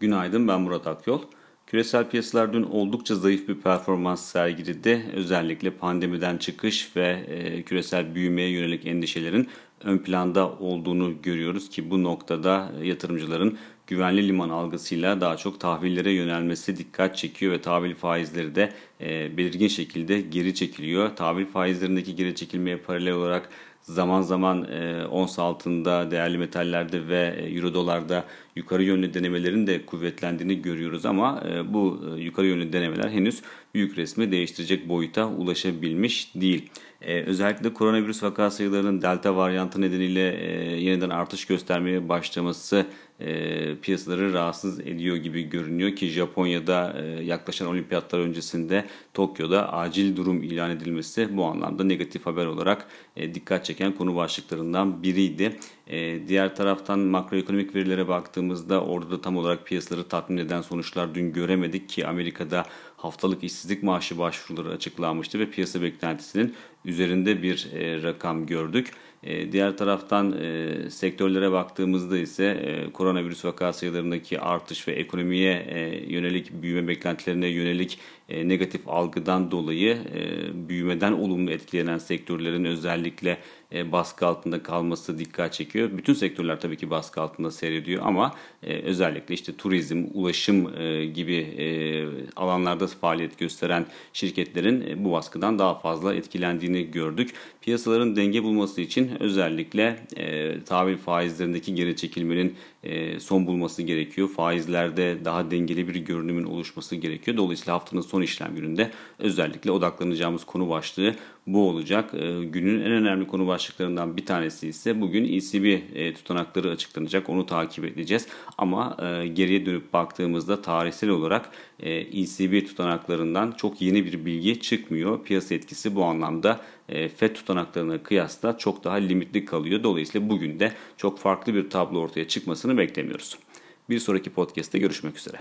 Günaydın ben Murat Akyol. Küresel piyasalar dün oldukça zayıf bir performans sergiledi. Özellikle pandemiden çıkış ve e, küresel büyümeye yönelik endişelerin ön planda olduğunu görüyoruz ki bu noktada yatırımcıların güvenli liman algısıyla daha çok tahvillere yönelmesi dikkat çekiyor ve tahvil faizleri de e, belirgin şekilde geri çekiliyor. Tahvil faizlerindeki geri çekilmeye paralel olarak zaman zaman e, ons altında, değerli metallerde ve e, euro dolarda yukarı yönlü denemelerin de kuvvetlendiğini görüyoruz ama e, bu e, yukarı yönlü denemeler henüz büyük resmi değiştirecek boyuta ulaşabilmiş değil. Ee, özellikle koronavirüs vaka sayılarının delta varyantı nedeniyle e, yeniden artış göstermeye başlaması e, piyasaları rahatsız ediyor gibi görünüyor ki Japonya'da e, yaklaşan olimpiyatlar öncesinde Tokyo'da acil durum ilan edilmesi bu anlamda negatif haber olarak e, dikkat çeken konu başlıklarından biriydi. E, diğer taraftan makroekonomik verilere baktığımızda orada da tam olarak piyasaları tatmin eden sonuçlar dün göremedik ki Amerika'da haftalık işsizlik maaşı başvuruları açıklanmıştı ve piyasa beklentisinin üzerinde bir e, rakam gördük. E, diğer taraftan e, sektörlere baktığımızda ise e, koronavirüs vaka sayılarındaki artış ve ekonomiye e, yönelik büyüme beklentilerine yönelik negatif algıdan dolayı büyümeden olumlu etkilenen sektörlerin özellikle e, baskı altında kalması dikkat çekiyor. Bütün sektörler tabii ki baskı altında seyrediyor ama e, özellikle işte turizm, ulaşım e, gibi e, alanlarda faaliyet gösteren şirketlerin bu baskıdan daha fazla etkilendiğini gördük. Piyasaların denge bulması için özellikle tahvil faizlerindeki geri çekilmenin son bulması gerekiyor. Faizlerde daha dengeli bir görünümün oluşması gerekiyor. Dolayısıyla haftanın son işlem gününde özellikle odaklanacağımız konu başlığı bu olacak. E, günün en önemli konu başlıklarından bir tanesi ise bugün ECB e, tutanakları açıklanacak. Onu takip edeceğiz. Ama geriye dönüp baktığımızda tarihsel olarak ECB tutanaklarından çok yeni bir bilgi çıkmıyor. Piyasa etkisi bu anlamda FED tutanaklarına kıyasla çok daha limitli kalıyor. Dolayısıyla bugün de çok farklı bir tablo ortaya çıkmasını beklemiyoruz. Bir sonraki podcast'te görüşmek üzere.